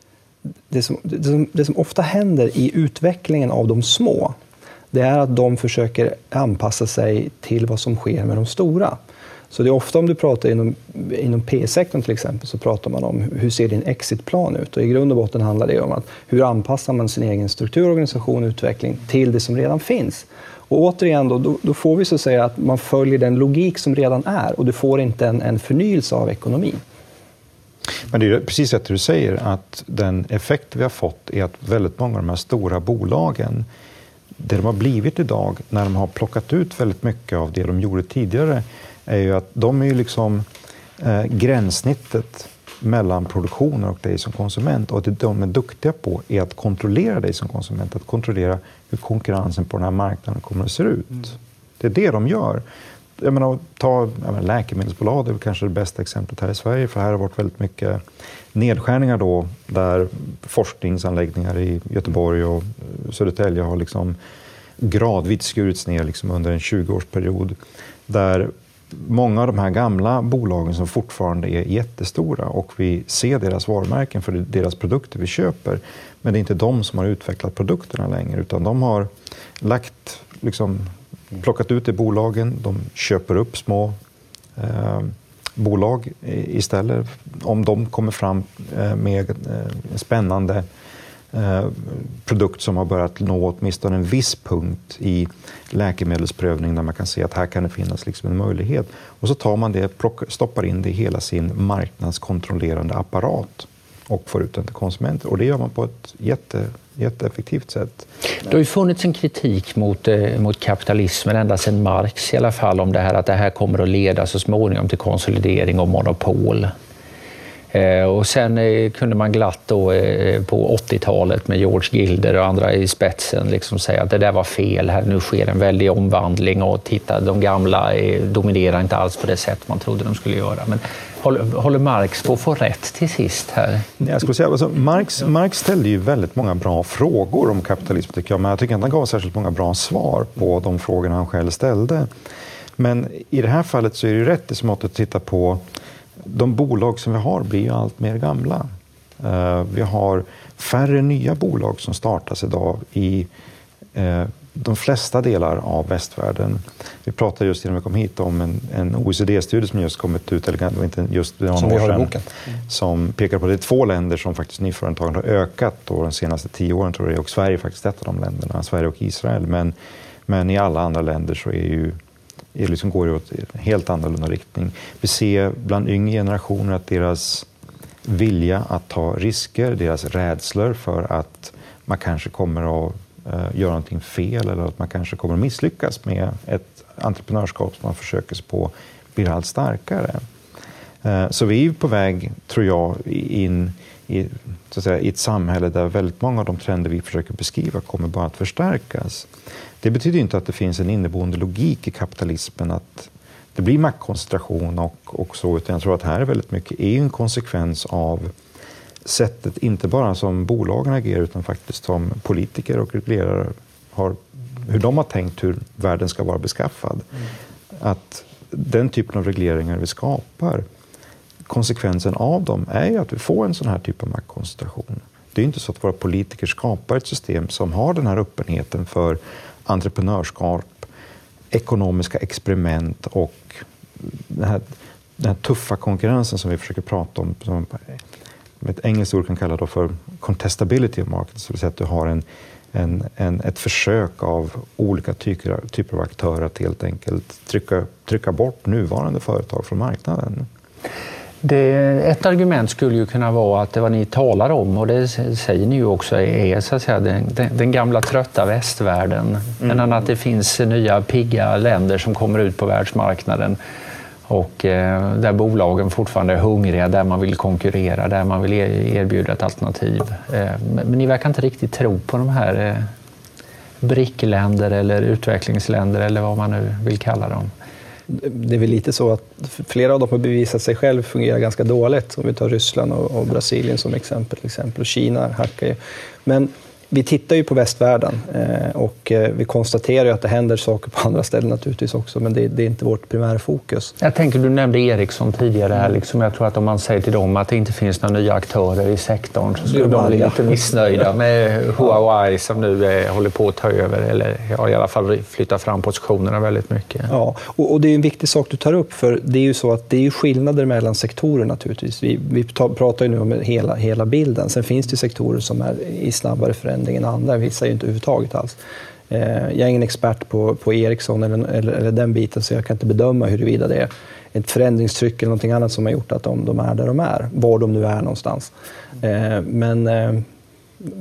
det som, det, som, det som ofta händer i utvecklingen av de små, det är att de försöker anpassa sig till vad som sker med de stora. Så det är ofta om du pratar inom, inom P-sektorn till exempel så pratar man om hur ser din exitplan ut? Och I grund och botten handlar det om att hur anpassar man sin egen struktur, organisation och utveckling till det som redan finns? Och återigen, då, då, då, får vi så att säga att man följer den logik som redan är och du får inte en, en förnyelse av ekonomin. Men det är precis det du säger, att den effekt vi har fått är att väldigt många av de här stora bolagen, det de har blivit idag, när de har plockat ut väldigt mycket av det de gjorde tidigare, är ju att de är ju liksom eh, gränssnittet mellan produktionen och dig som konsument. Och det de är duktiga på är att kontrollera dig som konsument, att kontrollera hur konkurrensen på den här marknaden kommer att se ut. Mm. Det är det de gör. Jag menar, ta jag menar, läkemedelsbolag, det är kanske det bästa exemplet här i Sverige, för här har det varit väldigt mycket nedskärningar då, där forskningsanläggningar i Göteborg och Södertälje har liksom gradvis skurits ner liksom under en 20-årsperiod. Där många av de här gamla bolagen som fortfarande är jättestora och vi ser deras varumärken för deras produkter vi köper. Men det är inte de som har utvecklat produkterna längre utan de har lagt, liksom, plockat ut det bolagen, de köper upp små eh, bolag istället. Om de kommer fram eh, med eh, spännande Eh, Eh, produkt som har börjat nå åtminstone en viss punkt i läkemedelsprövning där man kan se att här kan det finnas liksom en möjlighet. Och så tar man det, stoppar in det i hela sin marknadskontrollerande apparat och får ut den till konsumenter. Och det gör man på ett jätte, jätteeffektivt sätt. Det har ju funnits en kritik mot, eh, mot kapitalismen ända sedan Marx i alla fall om det här att det här kommer att leda så småningom till konsolidering och monopol. Eh, och sen eh, kunde man glatt då eh, på 80-talet med George Gilder och andra i spetsen liksom säga att det där var fel, här nu sker en väldig omvandling och titta, de gamla dominerar inte alls på det sätt man trodde de skulle göra. Men håller, Marx på att få rätt till sist här? Jag skulle säga, alltså, Marx, Marx ställde ju väldigt många bra frågor om kapitalism, tycker jag, men jag tycker inte han gav särskilt många bra svar på de frågorna han själv ställde. Men i det här fallet så är det rätt i att titta på de bolag som vi har blir ju allt mer gamla. Uh, vi har färre nya bolag som startas idag i uh, de flesta delar av västvärlden. Vi pratade just innan vi kom hit om en, en OECD-studie som just kommit ut, eller inte just det som vi har sedan, boken. Mm. som pekar på att det är två länder som faktiskt nyföretagandet har ökat då, de senaste tio åren, tror jag, och Sverige är faktiskt ett av de länderna, Sverige och Israel. Men, men i alla andra länder så är ju liksom går i en helt annorlunda riktning. Vi ser bland yngre generationer att deras vilja att ta risker, deras rädslor för att man kanske kommer att eh, göra någonting fel eller att man kanske kommer att misslyckas med ett entreprenörskap som man försöker sig på blir allt starkare. Eh, så vi är på väg, tror jag, in i, så att säga, i ett samhälle där väldigt många av de trender vi försöker beskriva kommer bara att förstärkas. Det betyder inte att det finns en inneboende logik i kapitalismen, att det blir maktkoncentration och, och så, utan jag tror att här är väldigt mycket är en konsekvens av sättet, inte bara som bolagen agerar, utan faktiskt som politiker och reglerare har, hur de har tänkt hur världen ska vara beskaffad. Mm. Att den typen av regleringar vi skapar, konsekvensen av dem är ju att vi får en sån här typ av maktkoncentration. Det är inte så att våra politiker skapar ett system som har den här öppenheten för entreprenörskap, ekonomiska experiment och den här, den här tuffa konkurrensen som vi försöker prata om som ett engelskt ord kan kalla då för contestability of markets, det vill säga att du har en, en, en, ett försök av olika typer, typer av aktörer att helt enkelt trycka, trycka bort nuvarande företag från marknaden. Det, ett argument skulle ju kunna vara att det vad ni talar om, och det säger ni ju också, är så att säga, den, den, gamla trötta västvärlden. Mm. Men att det finns nya pigga länder som kommer ut på världsmarknaden och eh, där bolagen fortfarande är hungriga, där man vill konkurrera, där man vill erbjuda ett alternativ. Eh, men ni verkar inte riktigt tro på de här eh, brickländer eller utvecklingsländer eller vad man nu vill kalla dem det är väl lite så att flera av dem har bevisat sig själv fungera ganska dåligt. Om vi tar Ryssland och, och Brasilien som exempel. exempel. Och Kina hackar ju. Men vi tittar ju på västvärlden eh, och eh, vi konstaterar ju att det händer saker på andra ställen naturligtvis också, men det, det är inte vårt primära fokus. Jag tänker, du nämnde Ericsson tidigare. Här, liksom, jag tror att om man säger till dem att det inte finns några nya aktörer i sektorn så skulle de bli lite missnöjda med Huawei som nu är, håller på att ta över, eller ja, i alla fall flytta fram positionerna väldigt mycket. Ja, och, och, det är en viktig sak du tar upp, för det är ju så att det är skillnader mellan sektorer naturligtvis. Vi, vi pratar ju nu om hela, hela bilden. Sen finns det sektorer som är i snabbare förändring förändringen andra. Vissa är ju inte överhuvudtaget alls. Eh, jag är ingen expert på, på Ericsson eller, eller, eller, den biten så jag kan inte bedöma huruvida det är ett förändringstryck eller någonting annat som har gjort att de, de är där de är, var de nu är någonstans. Eh, men eh,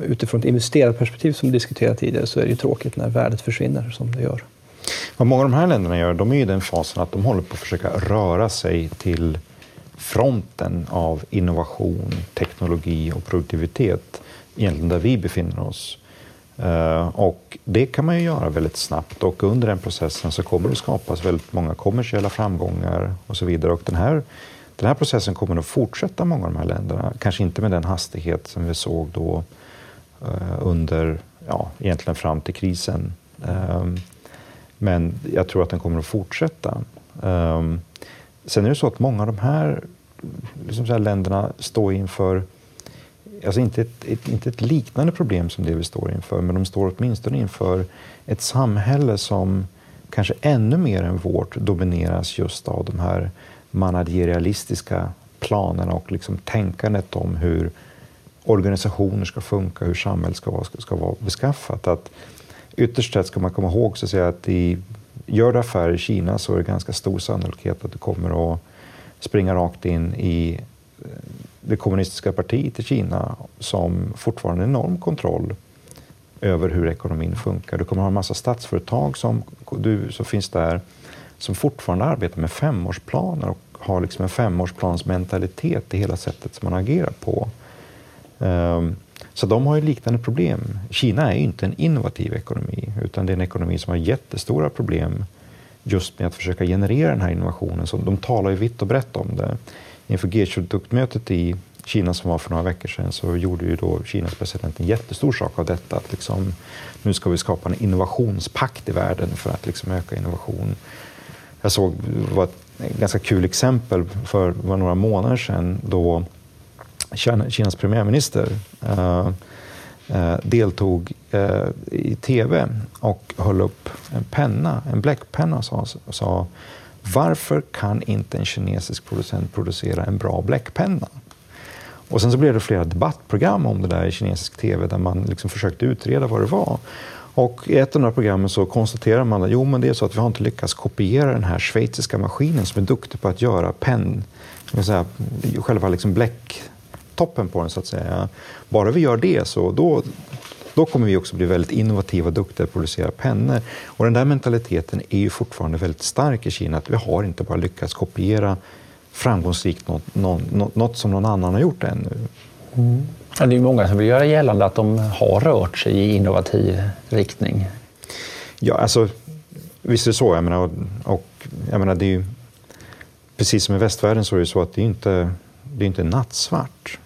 utifrån ett investerarperspektiv som vi diskuterade tidigare så är det ju tråkigt när värdet försvinner som det gör. Vad många av de här länderna gör, de är i den fasen att de håller på att försöka röra sig till fronten av innovation, teknologi och produktivitet egentligen där vi befinner oss. Eh, och det kan man ju göra väldigt snabbt och under den processen så kommer det skapas väldigt många kommersiella framgångar och så vidare. Och den här, den här processen kommer att fortsätta många av de här länderna. Kanske inte med den hastighet som vi såg då eh, under, ja, egentligen fram till krisen. Ehm, men jag tror att den kommer att fortsätta. Ehm, sen är det så att många av de här, liksom så här länderna står inför alltså inte ett, ett, inte ett liknande problem som det vi står inför, men de står åtminstone inför ett samhälle som kanske ännu mer än vårt domineras just av de här managerialistiska planerna och liksom tänkandet om hur organisationer ska funka, hur samhället ska vara, ska, ska vara beskaffat. Att ytterst sett ska man komma ihåg så att, säga, att i, gör du affärer i Kina så är det ganska stor sannolikhet att du kommer att springa rakt in i eh, det kommunistiska partiet i Kina som fortfarande har enorm kontroll över hur ekonomin funkar. Du kommer ha en massa statsföretag som, du, som finns där som fortfarande arbetar med femårsplaner och har liksom en femårsplansmentalitet i hela sättet som man agerar på. Um, så de har ju liknande problem. Kina är ju inte en innovativ ekonomi utan det är en ekonomi som har jättestora problem just med att försöka generera den här innovationen. Så de talar ju vitt och brett om det inför G20-mötet i Kina som var för några veckor sedan så gjorde ju då Kinas president en jättestor sak av detta. Att liksom, nu ska vi skapa en innovationspakt i världen för att liksom öka innovation. Jag såg var ett ganska kul exempel för var några månader sedan då Kinas premiärminister eh, eh, deltog eh, i tv och höll upp en penna, en bläckpenna och sa varför kan inte en kinesisk producent producera en bra bläckpenna? Och sen så blev det flera debattprogram om det där i kinesisk tv där man liksom försökte utreda vad det var. Och I ett av de här programmen så konstaterar man att jo, men det är så att vi har inte lyckats kopiera den här schweiziska maskinen som är duktig på att göra penn, säga, själva liksom bläcktoppen på den så att säga. Bara vi gör det så då, då kommer vi också bli väldigt innovativa och duktiga att producera pennor. Och den där mentaliteten är ju fortfarande väldigt stark i Kina, att vi har inte bara lyckats kopiera framgångsrikt något, något, något som någon annan har gjort ännu. Mm. Ja, det är många som vill göra gällande att de har rört sig i innovativ riktning. Ja, alltså visst är det så. Jag menar, och, och jag menar, det är ju, precis som i västvärlden så är det så att det är inte det är inte nattsvart.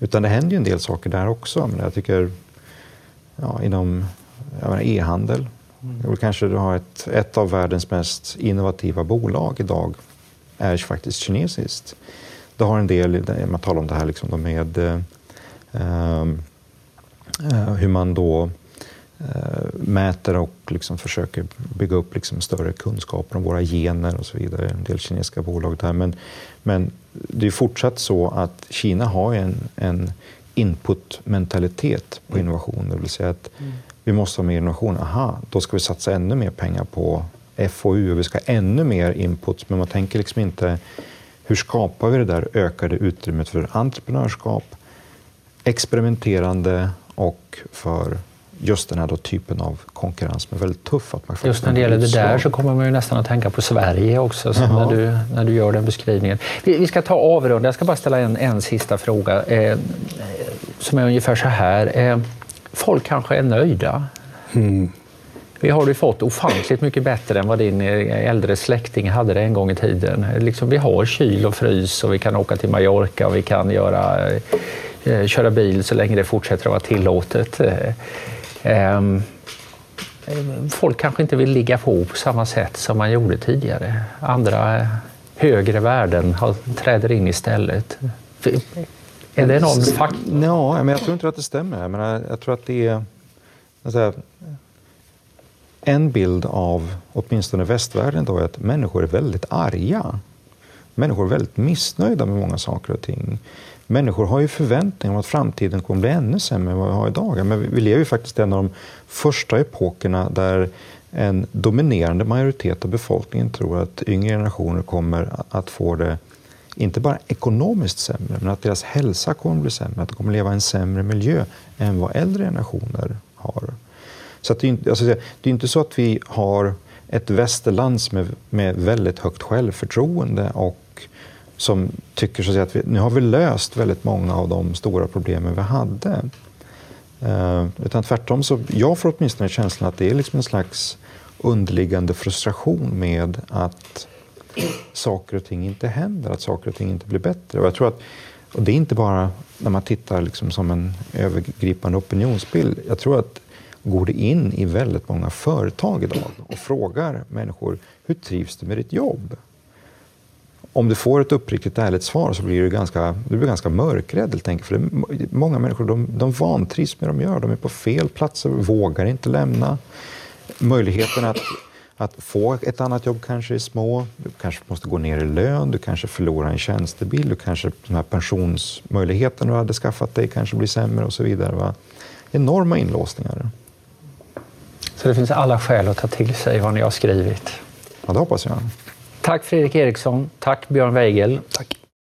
Utan det händer ju en del saker där också. Men jag tycker ja, inom e-handel, mm. kanske du har ett, ett av världens mest innovativa bolag idag är faktiskt kinesiskt. Det har en del, man talar om det här liksom med eh, eh, hur man då mäter och liksom försöker bygga upp liksom större kunskaper om våra gener och så vidare. En del kinesiska bolag där. Men, men det är fortsatt så att Kina har en, en input-mentalitet på mm. innovation. Det vill säga att mm. vi måste ha mer innovation. Aha, då ska vi satsa ännu mer pengar på FoU och vi ska ha ännu mer input. Men man tänker liksom inte hur skapar vi det där ökade utrymmet för entreprenörskap, experimenterande och för just den här då typen av konkurrens som är väldigt tuff. Att man just när det gäller det där så kommer man ju nästan att tänka på Sverige också när, du, när du gör den beskrivningen. Vi, vi ska ta avrunda. Jag ska bara ställa en, en sista fråga eh, som är ungefär så här. Eh, folk kanske är nöjda. Mm. Vi har det fått ofantligt mycket bättre än vad din eh, äldre släkting hade det en gång i tiden. Liksom, vi har kyl och frys och vi kan åka till Mallorca och vi kan göra, eh, köra bil så länge det fortsätter att vara tillåtet. Ehm, folk kanske inte vill ligga på på samma sätt som man gjorde tidigare. Andra högre värden träder in istället. Är det någon faktor? Ja, men jag tror inte att det stämmer. Jag, menar, jag tror att det är... Alltså, en bild av åtminstone västvärlden då är att människor är väldigt arga. Människor är väldigt missnöjda med många saker och ting. Människor har ju förväntningar om att framtiden kommer bli ännu sämre än vad vi har idag. Men vi lever ju faktiskt i en av de första epokerna där en dominerande majoritet av befolkningen tror att yngre generationer kommer att få det inte bara ekonomiskt sämre, men att deras hälsa kommer att bli sämre, att de kommer att leva i en sämre miljö än vad äldre generationer har. Så det, är inte, alltså, det är inte så att vi har ett västerland med, med väldigt högt självförtroende och som tycker så att, vi, nu har vi löst väldigt många av de stora problemen vi hade. Eh, utan tvärtom, så jag får åtminstone känslan att det är liksom en slags underliggande frustration med att saker och ting inte händer, att saker och ting inte blir bättre. Och jag tror att, och det är inte bara när man tittar liksom som en övergripande opinionsbild. Jag tror att går det in i väldigt många företag idag och frågar människor hur trivs du med ditt jobb? Om du får ett uppriktigt ärligt svar så blir du ganska, du blir ganska mörkrädd. Helt enkelt. För det, många människor de, de vantrivs med det de gör. De är på fel platser, vågar inte lämna. Möjligheten att, att få ett annat jobb kanske är små. Du kanske måste gå ner i lön, du kanske förlorar en tjänstebil, du kanske, de här pensionsmöjligheten du hade skaffat dig kanske blir sämre och så vidare. Va? Enorma inlåsningar. Så det finns alla skäl att ta till sig vad ni har skrivit. Ja, det hoppas jag. Tack Fredrik Eriksson. Tack Björn Weigel. Tack.